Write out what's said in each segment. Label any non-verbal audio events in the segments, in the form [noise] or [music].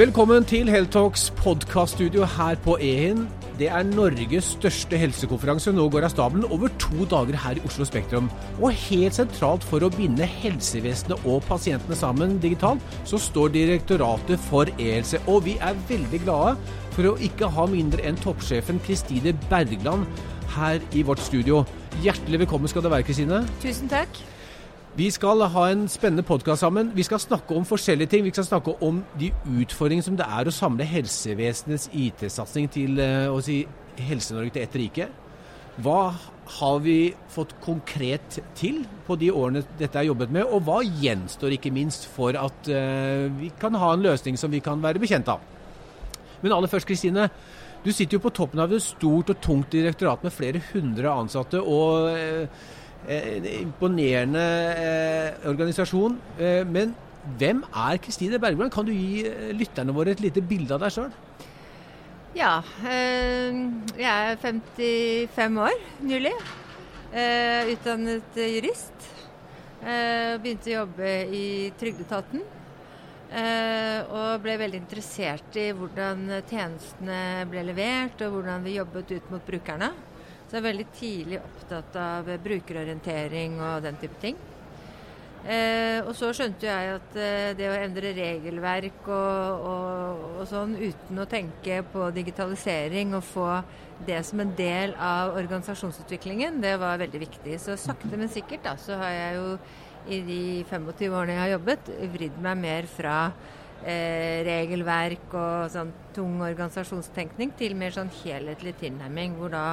Velkommen til Heltalks podkaststudio her på Ehin. Det er Norges største helsekonferanse. Nå går av stabelen over to dager her i Oslo Spektrum. Og helt sentralt for å binde helsevesenet og pasientene sammen digitalt, så står Direktoratet for e-helse. Og vi er veldig glade for å ikke ha mindre enn toppsjefen Kristine Bergland her i vårt studio. Hjertelig velkommen skal det være, Kristine. Tusen takk. Vi skal ha en spennende podkast sammen. Vi skal snakke om forskjellige ting. Vi skal snakke om de utfordringene som det er å samle helsevesenets IT-satsing til eh, å si, Helse-Norge til ett rike. Hva har vi fått konkret til på de årene dette er jobbet med, og hva gjenstår ikke minst for at uh, vi kan ha en løsning som vi kan være bekjent av. Men aller først, Kristine. Du sitter jo på toppen av et stort og tungt direktorat med flere hundre ansatte. og... Uh, en imponerende eh, organisasjon. Eh, men hvem er Kristine Bergland? Kan du gi eh, lytterne våre et lite bilde av deg sjøl? Ja, jeg er 55 år nylig. Utdannet jurist. Begynte å jobbe i Trygdeetaten. Og ble veldig interessert i hvordan tjenestene ble levert, og hvordan vi jobbet ut mot brukerne. Så jeg er veldig tidlig opptatt av brukerorientering og den type ting. Eh, og så skjønte jeg at eh, det å endre regelverk og, og, og, sånn uten å tenke på digitalisering og få det som en del av organisasjonsutviklingen, det var veldig viktig. Så sakte, men sikkert da, så har jeg jo i de 25 årene jeg har jobbet, vridd meg mer fra eh, regelverk og sånn tung organisasjonstenkning til mer sånn helhetlig tilnærming, hvor da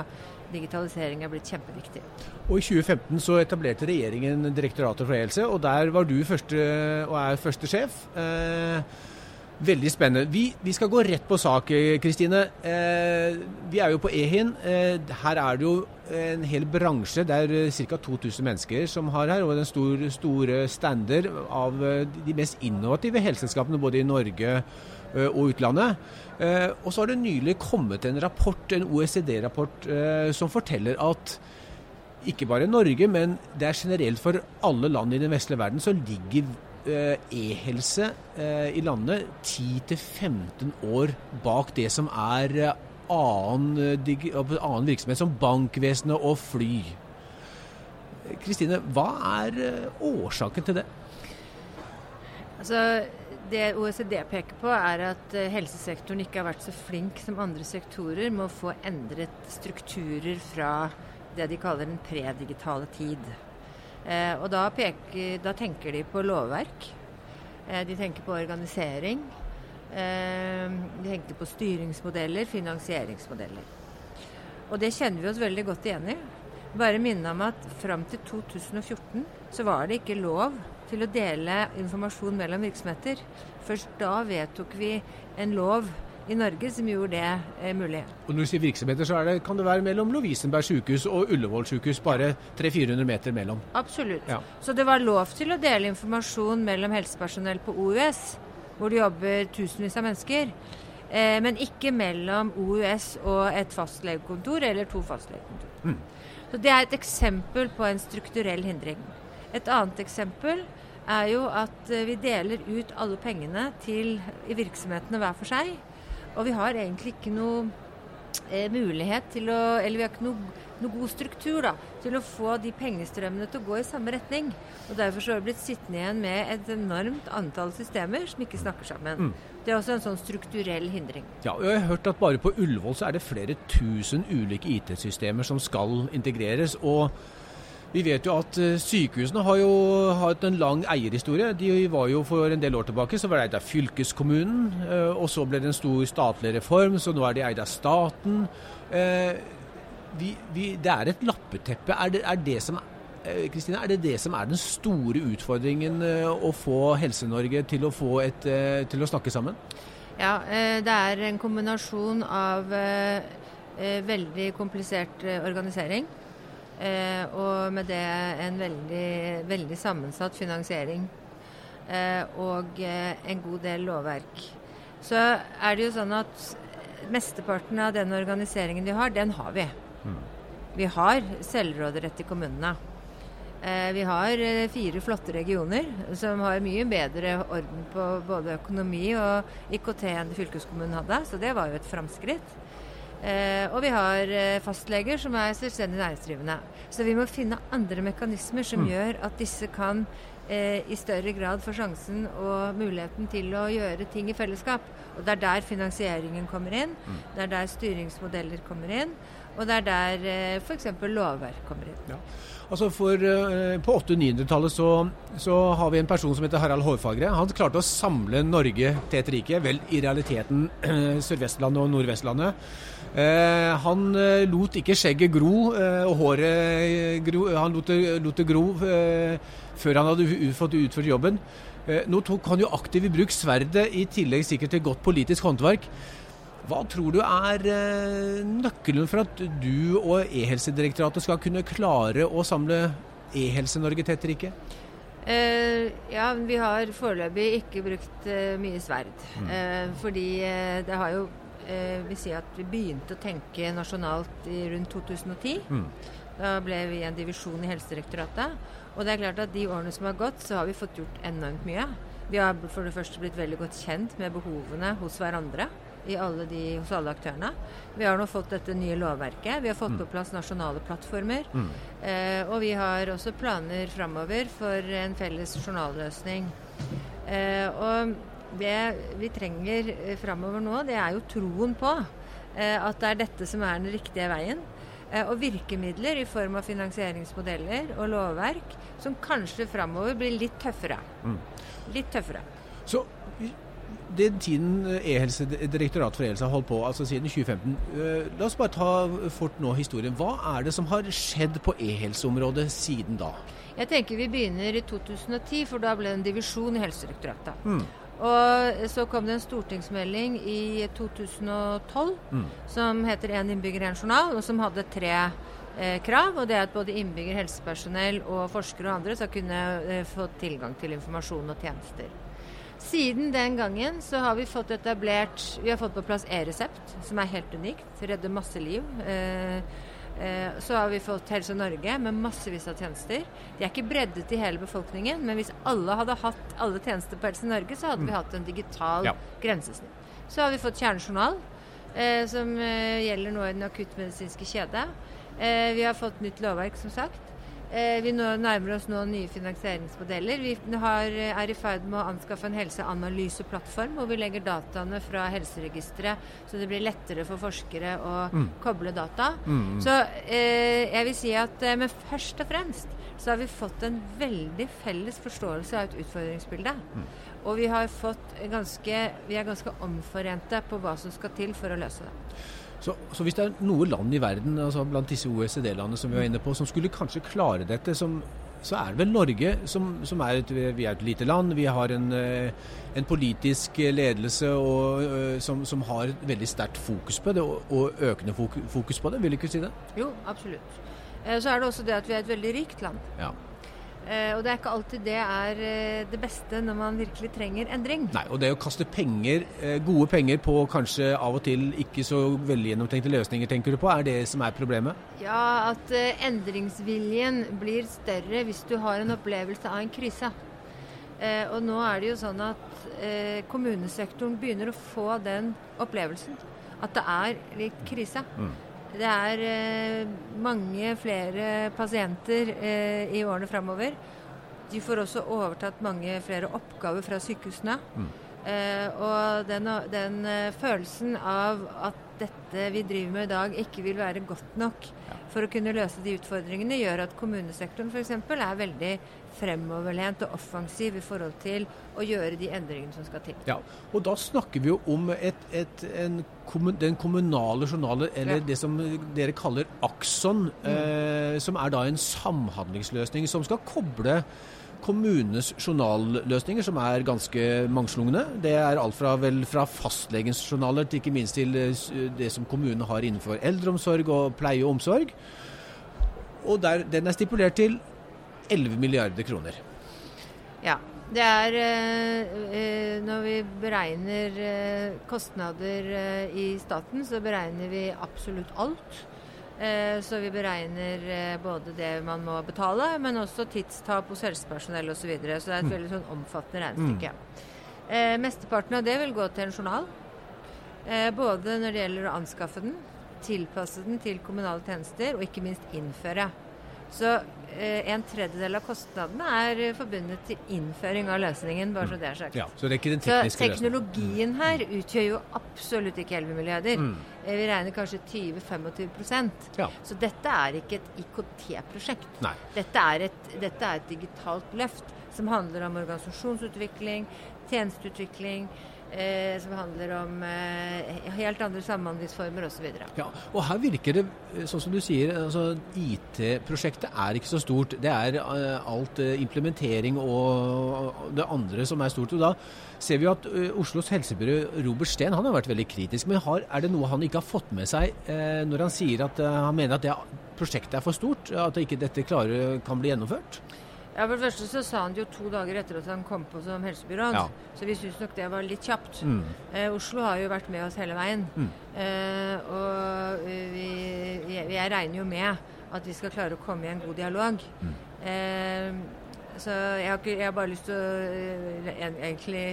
digitalisering er blitt kjempeviktig. Og I 2015 så etablerte regjeringen Direktoratet for e-helse, og der var du første, og er første sjef. Eh, veldig spennende. Vi, vi, skal gå rett på sak, Kristine. Eh, vi er jo på Ehin. Eh, her er det jo en hel bransje. Det er ca. 2000 mennesker som har her, og en stor, store stander av eh, de mest innovative helseselskapene både i Norge Eh, og utlandet. Eh, og så har det nylig kommet en rapport, en OECD-rapport, eh, som forteller at ikke bare Norge, men det er generelt for alle land i den vestlige verden, så ligger e-helse i landet 10-15 år bak det som er annen, annen virksomhet, som bankvesenet og fly. Kristine, hva er årsaken til det? Altså, det OECD peker på, er at eh, helsesektoren ikke har vært så flink som andre sektorer med å få endret strukturer fra det de kaller den predigitale tid. Eh, og da, peker, da, tenker de på lovverk. Eh, de tenker på organisering. Eh, de tenker på styringsmodeller, finansieringsmodeller. Og det kjenner vi oss veldig godt igjen i. Bare minne om at fram til 2014 så var det ikke lov til å dele informasjon mellom virksomheter. Først da vedtok vi en lov i Norge som gjorde det eh, mulig. Og Når du sier virksomheter, så det, kan det være mellom Lovisenberg sykehus og Ullevål sykehus, bare 300-400 meter mellom? Absolutt. Ja. Så det var lov til å dele informasjon mellom helsepersonell på OUS, hvor det jobber tusenvis av mennesker. Eh, men ikke mellom OUS og et fastlegekontor eller to fastlegekontor. Mm. Så Det er et eksempel på en strukturell hindring. Et annet eksempel er jo at eh, vi deler ut alle pengene til virksomhetene hver for seg. Og vi har egentlig ikke noe eh, mulighet til å Eller vi har ikke noe, noe, god struktur da, til å få de pengestrømmene til å gå i samme retning. Og Derfor så har vi blitt sittende igjen med et enormt antall systemer som ikke snakker sammen. Mm. Det er også en sånn strukturell hindring. Ja, og Jeg har hørt at bare på Ullevål så er det flere tusen ulike IT-systemer som skal integreres. og vi vet jo at eh, sykehusene har jo hatt en lang eierhistorie. De var jo For en del år tilbake så var det eid av fylkeskommunen, eh, og så ble det en stor statlig reform, så nå er de eid av staten. Eh, vi, vi, det er et lappeteppe. Er det, er det som Kristina, er det det som er den store utfordringen å få Helse-Norge til, til, å snakke sammen? Ja, det er en kombinasjon av veldig komplisert organisering Eh, og med det en veldig, veldig sammensatt finansiering. Eh, og eh, en god del lovverk. Så er det jo sånn at mesteparten av den organiseringen vi har, den har vi. Mm. Vi har selvråderett i kommunene. Eh, vi har eh, fire flotte regioner som har mye bedre orden på både økonomi og IKT enn fylkeskommunen hadde, så det var jo et framskritt. Eh, og vi har fastleger som er selvstendig næringsdrivende. Så vi må finne andre mekanismer som mm. gjør at disse kan i større grad få sjansen og muligheten til å gjøre ting i fellesskap. Og Det er der finansieringen kommer inn, mm. det er der styringsmodeller kommer inn, og det er der eh, f.eks. lovverk kommer inn. Ja. Altså for, eh, På 800-900-tallet så, så, har vi en person som heter Harald Hårfagre. Han klarte å samle Norge til et rike. Vel, i realiteten Sør-Vestlandet og Nordvestlandet. Eh, han eh, lot ikke skjegget gro eh, og håret gro. Han lot det, lot det gro eh, før han hadde fått utført jobben. nå tok han jo aktivt i bruk sverdet, i tillegg sikkert til godt politisk håndverk. Hva tror du er eh, nøkkelen for at du og E-helsedirektoratet skal kunne klare å samle E-Helse-Norge et rike? Eh, ja, vi har foreløpig ikke brukt eh, mye sverd. Mm. Eh, fordi eh, det har jo eh, Vi si at vi begynte å tenke nasjonalt i rundt 2010. Mm. Da ble vi en divisjon i Helsedirektoratet. Og det er klart at de årene som har gått, så har vi fått gjort enormt mye. Vi har for det første blitt veldig godt kjent med behovene hos hverandre alle de, hos alle aktørene. Vi har nå fått dette nye lovverket. Vi har fått mm. på plass nasjonale plattformer. Mm. Eh, og vi har også planer framover for en felles journalløsning. Eh, og det vi trenger eh, framover nå, det er jo troen på eh, at det er dette som er den riktige veien. Eh, og virkemidler i form av finansieringsmodeller og lovverk som kanskje framover blir litt tøffere. Mm. Litt tøffere. Så den tiden eh, E-helsedirektoratet for e-helse har holdt på, altså siden 2015, eh, la oss bare ta fort nå historien. Hva er det som har skjedd på e-helseområdet siden da? Jeg tenker vi begynner i 2010, for da ble det en divisjon i Helsedirektoratet. Mm. Og så kom det en stortingsmelding i 2012 mm. som heter 'Én innbygger, én journal', og som hadde tre eh, krav. Og det er at både innbygger, helsepersonell og forskere og andre skal kunne eh, få tilgang til informasjon og tjenester. Siden den gangen så har vi fått etablert Vi har fått på plass e-resept, som er helt unikt. Redder masse liv. Eh, eh, så har vi fått Helse Norge med massevis av tjenester. De er ikke breddet i hele befolkningen, men hvis alle hadde hatt alle tjenester på Helse Norge, så hadde mm. vi hatt en digital ja. grensesnitt. Så har vi fått kjernejournal, eh, som gjelder nå i den akuttmedisinske kjede. Eh, vi har fått nytt lovverk, som sagt. Eh, vi nærmer oss nå nye finansieringsmodeller. Vi har, er i ferd med å anskaffe en helseanalyseplattform hvor vi legger dataene fra helseregisteret, så det blir lettere for forskere å mm. koble data. Mm. Så eh, jeg vil si at eh, Men først og fremst så har vi fått en veldig felles forståelse av et utfordringsbilde. Mm. Og vi, har fått ganske, vi er ganske omforente på hva som skal til for å løse det. Så, så, hvis det er noe land i verden, altså blant disse OECD-landene som vi var inne på, som skulle kanskje klare dette, som, så er det vel Norge, som, som er et, vi er et lite land. Vi har en, eh, en politisk ledelse og, eh, som, som, har veldig sterkt fokus på det, og, og økende fokus på det. Vil du ikke si det? Jo, absolutt. Eh, så er det også det at vi er et veldig rikt land. Ja. Eh, og det er ikke alltid det er eh, det beste når man virkelig trenger endring. Nei, og det å kaste penger, eh, gode penger på kanskje av og til ikke så veldig gjennomtenkte løsninger, tenker du på, er det som er problemet? Ja, at endringsviljen blir større hvis du har en opplevelse av en krise. Og nå er det jo sånn at kommunesektoren begynner å få den opplevelsen. At det er litt krise. Mm. Det er eh, mange flere pasienter eh, i årene framover. De får også overtatt mange flere oppgaver fra sykehusene. Mm. Eh, og den, den følelsen av at dette vi driver med i dag ikke vil være godt nok ja. For å kunne løse de utfordringene, gjør at kommunesektoren f.eks. er veldig fremoverlent og offensiv i forhold til å gjøre de endringene som skal til. Ja, og Da snakker vi jo om et, et, en, den kommunale journalen, eller ja. det som dere kaller Akson, mm. eh, som er da en samhandlingsløsning som skal koble kommunenes journalløsninger, som er ganske mangslungne. Det er alt fra, vel, fra fastlegens journaler til ikke minst til eh, det som kommunene har innenfor eldreomsorg og pleie og omsorg. Og der, den er stipulert til 11 milliarder kroner. Ja. Det er eh, Når vi beregner eh, kostnader i staten, så beregner vi absolutt alt. Eh, så vi beregner eh, både det man må betale, men også tidstap hos helsepersonell osv. Så, videre. så det er et veldig sånn omfattende regnestykke. Eh, mesteparten av det vil gå til en journal. Eh, både når det gjelder å anskaffe den, tilpasse den til kommunale tjenester og ikke minst innføre. Så eh, en tredjedel av kostnadene er eh, forbundet til innføring av løsningen, bare så det er sagt. Ja, så det er Så løsningen. teknologien her utgjør jo absolutt ikke 11 milliarder. Mm. Eh, Vi regner kanskje 20-25 Ja. Så dette er ikke et IKT-prosjekt. Dette dette er et digitalt løft som handler om organisasjonsutvikling, tjenesteutvikling, eh, som handler om eh, helt andre samhandlingsformer osv. Ja, og her virker det, eh, sånn som du sier, altså IT-prosjektet er ikke så stort. Det er eh, alt eh, implementering og det andre som er stort. Og da ser vi jo at Oslos helsebyrå Robert Steen han har vært veldig kritisk. Men har, er det noe han ikke har fått med seg eh, når han sier at han mener at det prosjektet er for stort? At ikke dette klarer, kan bli gjennomført? Ja, For det første så sa han det jo to dager etter at han kom på som helsebyråd, Ja. så vi syns nok det var litt kjapt. Mm. Eh, Oslo har jo vært med oss hele veien. Mm. Eh, og eh, vi, jeg, jeg regner jo med at vi skal klare å komme i en god dialog. Mm. Eh, så jeg har, ikke, jeg har bare lyst til å eh, egentlig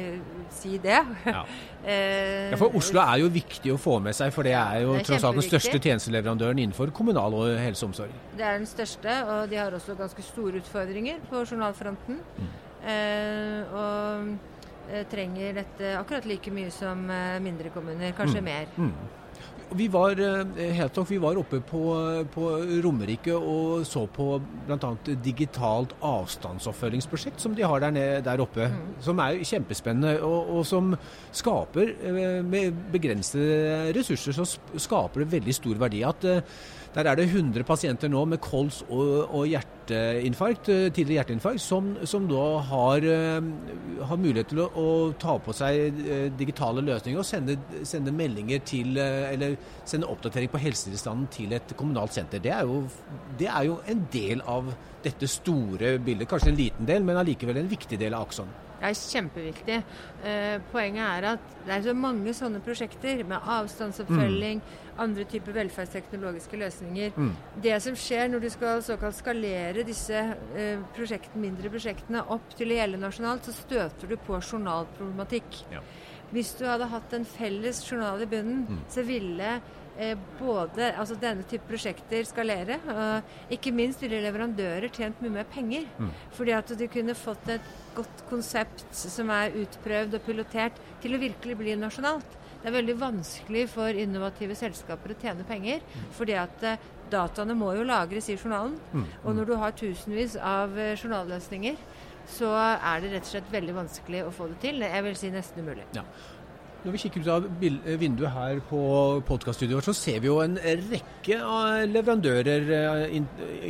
si det. Ja. [laughs] Eh, Ja, for Oslo er jo viktig å få med seg, for det er jo Det er tross alt den største tjenesteleverandøren innenfor kommunal og helse og omsorg. Det er den største, og de har også ganske store utfordringer på journalfronten. Eh, og eh, trenger dette akkurat like mye som mindre kommuner, kanskje mer. Vi var, eh, helt nok, vi var oppe på, på Romerike og så på bl.a. digitalt avstandsoppfølgingsprosjekt som de har der, nede, der oppe. Som er kjempespennende, og, og som skaper, eh, med begrensede ressurser, så skaper det veldig stor verdi. At eh, der er det 100 pasienter nå med kols og, og hjerteinfarkt, eh, tidligere hjerteinfarkt, som, som da har, eh, har mulighet til å, å ta på seg eh, digitale løsninger og sende, sende meldinger til Eller sende oppdatering på helsetilstanden til et kommunalt senter. Det er, jo, det er jo en del av dette store bildet. Kanskje en liten del, men allikevel en viktig del av Akson. Det er kjempeviktig. Eh, poenget er at det er så mange sånne prosjekter med avstandsoppfølging, andre typer velferdsteknologiske løsninger. Mm. Det som skjer når du skal såkalt skalere disse eh, prosjektene, mindre prosjektene opp til å gjelde nasjonalt, så støter du på journalproblematikk. Ja. Hvis du hadde hatt en felles journal i bunnen, Mm. så ville både altså denne type prosjekter skalere. Og ikke minst ville leverandører tjent mye mer penger. Mm. Fordi at de kunne fått et godt konsept som er utprøvd og pilotert, til å virkelig bli nasjonalt. Det er veldig vanskelig for innovative selskaper å tjene penger, fordi at eh, dataene må jo lagres i journalen. Mm. Og når du har tusenvis av eh, journalløsninger, så er det rett og slett veldig vanskelig å få det til. Jeg vil si nesten umulig. Når vi kikker ut av vinduet her på podkaststudioet vårt, så ser vi jo en rekke av leverandører, eh,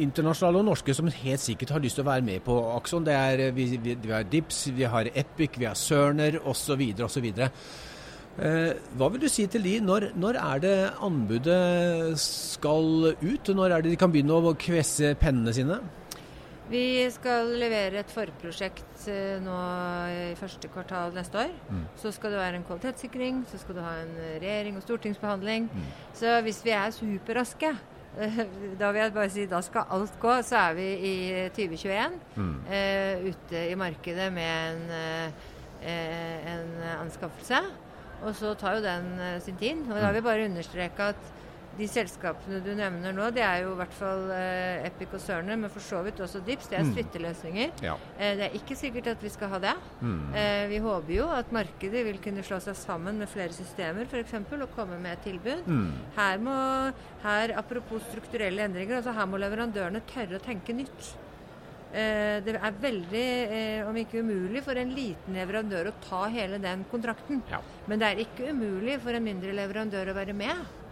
internasjonale og norske, som helt sikkert har lyst til å være med på Akson. Det er, eh, vi, vi, har Dips, vi har Epic, vi har Cerner osv. osv. Eh, hva vil du si til de? Når, når er det anbudet skal ut? Når er det de kan begynne å kvesse pennene sine? Vi skal levere et forprosjekt eh, nå i første kvartal neste år. Mm. Så skal det være en kvalitetssikring, så skal du ha en regjering- og stortingsbehandling. Mm. Så hvis vi er superraske, eh, da vil jeg bare si da skal alt gå, så er vi i 2021 Mm. uh, ute i markedet med en, uh, en anskaffelse. Og så tar jo den sin tid. Og da vil jeg bare understreke at de selskapene du nevner nå, det er jo i hvert fall eh, Epic og Cerner, men for så vidt også Dips. Det er Mm. Ja. Eh, det er ikke sikkert at vi skal ha det. Mm. Eh, vi håper jo at markedet vil kunne slå seg sammen med flere systemer f.eks. og komme med et tilbud. Mm. Her må, her, apropos strukturelle endringer, altså her må leverandørene tørre å tenke nytt. Eh, det er veldig, eh, om ikke umulig, for en liten leverandør å ta hele den kontrakten. Ja. Men det er ikke umulig for en mindre leverandør å være med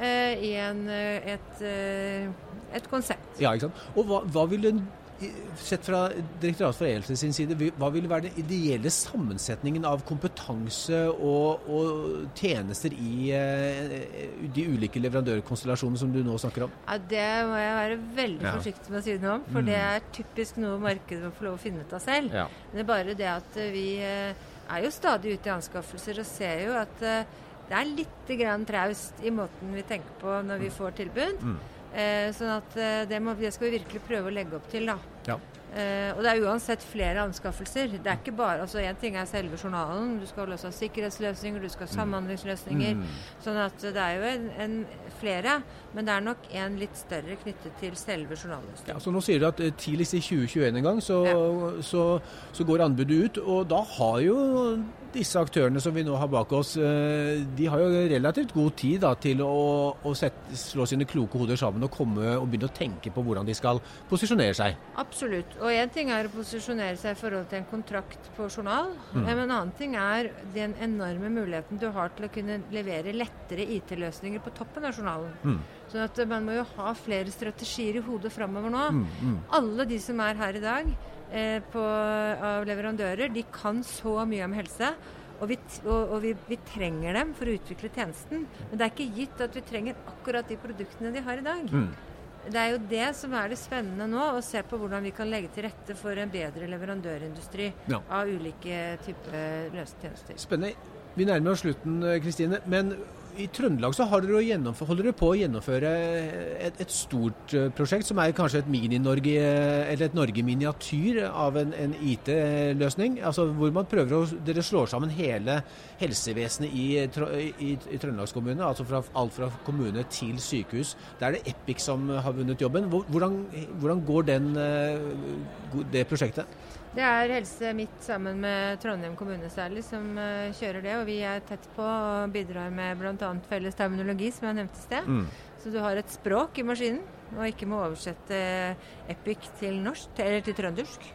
i en, eh, et, eh, et konsept. Ja, ikke sant? Og hva, hva vil den, sett fra Direktoratet for e-helse sin side, hva vil være den ideelle sammensetningen av kompetanse og, og tjenester i eh, de ulike leverandørkonstellasjonene som du nå snakker om? Ja, Det må jeg være veldig Ja. forsiktig med å si noe om, for Mm. det er typisk noe markedet må få lov å finne ut av selv. Ja. Men det er bare det at eh, vi eh, er jo stadig ute i anskaffelser og ser jo at eh, det er litt grann traust i måten vi tenker på når vi får tilbud. Mm. Eh, sånn at eh, det, må, det, skal vi virkelig prøve å legge opp til. da. Ja. Eh, og det er uansett flere anskaffelser. Det er ikke bare, altså Én ting er selve journalen, du skal også ha sikkerhetsløsninger, du skal ha mm. samhandlingsløsninger. Mm. Sånn at det er jo en, en, flere, men det er nok en litt større knyttet til selve journalløsningen. Ja, så Nå sier du at eh, tidligst i 2021 en gang så, ja. så, så går anbudet ut, og da har jo disse aktørene som vi nå har bak oss, eh, de har jo relativt god tid da, til å, å sette, slå sine kloke hoder sammen og komme og begynne å tenke på hvordan de skal posisjonere seg. Absolutt. Og én ting er å posisjonere seg i forhold til en kontrakt på journal. Mm. Men en annen ting er den enorme muligheten du har til å kunne levere lettere IT-løsninger på toppen av journalen. Mm. Sånn at man må jo ha flere strategier i hodet framover nå. Mm, mm. Alle de som er her i dag eh, på, av leverandører, de kan så mye om helse. Og, vi, og, og vi, vi, trenger dem for å utvikle tjenesten. Men det er ikke gitt at vi trenger akkurat de produktene de har i dag. Det er jo det som er det spennende nå, å se på hvordan vi kan legge til rette for en bedre leverandørindustri ja. av ulike typer løsetjenester. Spennende. Vi nærmer oss slutten, Kristine. Men i Trøndelag så holder dere på å gjennomføre et, et, stort eh, prosjekt, som er kanskje et Mini-Norge, eller et Norge miniatyr av en, en IT-løsning. altså Hvor man prøver å Dere slår sammen hele helsevesenet i, i, i Trøndelagskommunene. Altså fra, alt fra kommune til sykehus. Det er det Epic som har vunnet jobben. Hvordan, hvordan går den, eh, det prosjektet? Det er Helse Midt sammen med Trondheim kommune særlig som uh, kjører det. Og vi er tett på og bidrar med bl.a. felles terminologi, som jeg nevnte i sted. Mm. Så du har et språk i maskinen, og ikke må oversette Epic til norsk, eller til trøndersk.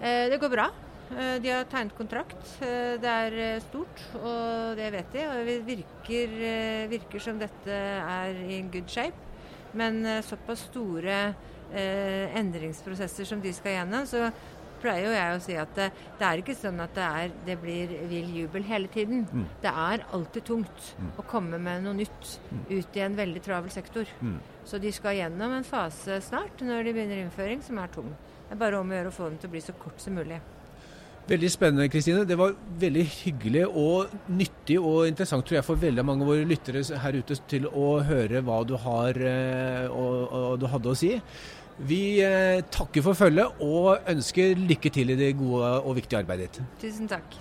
Uh, det går bra. De har tegnet kontrakt. det er stort, og det vet de. Og det virker, virker som dette er i good shape. Men såpass store endringsprosesser som de skal gjennom, så pleier jo jeg å si at det, det er ikke sånn at det, er, det blir vill jubel hele tiden. Mm. Det er alltid tungt mm. å komme med noe nytt mm. ut i en veldig travel sektor. Mm. Så de skal gjennom en fase snart, når de begynner innføring, som er tung. Det er bare om å gjøre å få den til å bli så kort som mulig. Veldig spennende, Kristine. Det var veldig hyggelig og nyttig og interessant tror jeg, for veldig mange av våre lyttere her ute til å høre hva du, har, og, eh, og du hadde å si. Vi eh, takker for følget og ønsker lykke til i det gode og viktige arbeidet ditt. Tusen takk.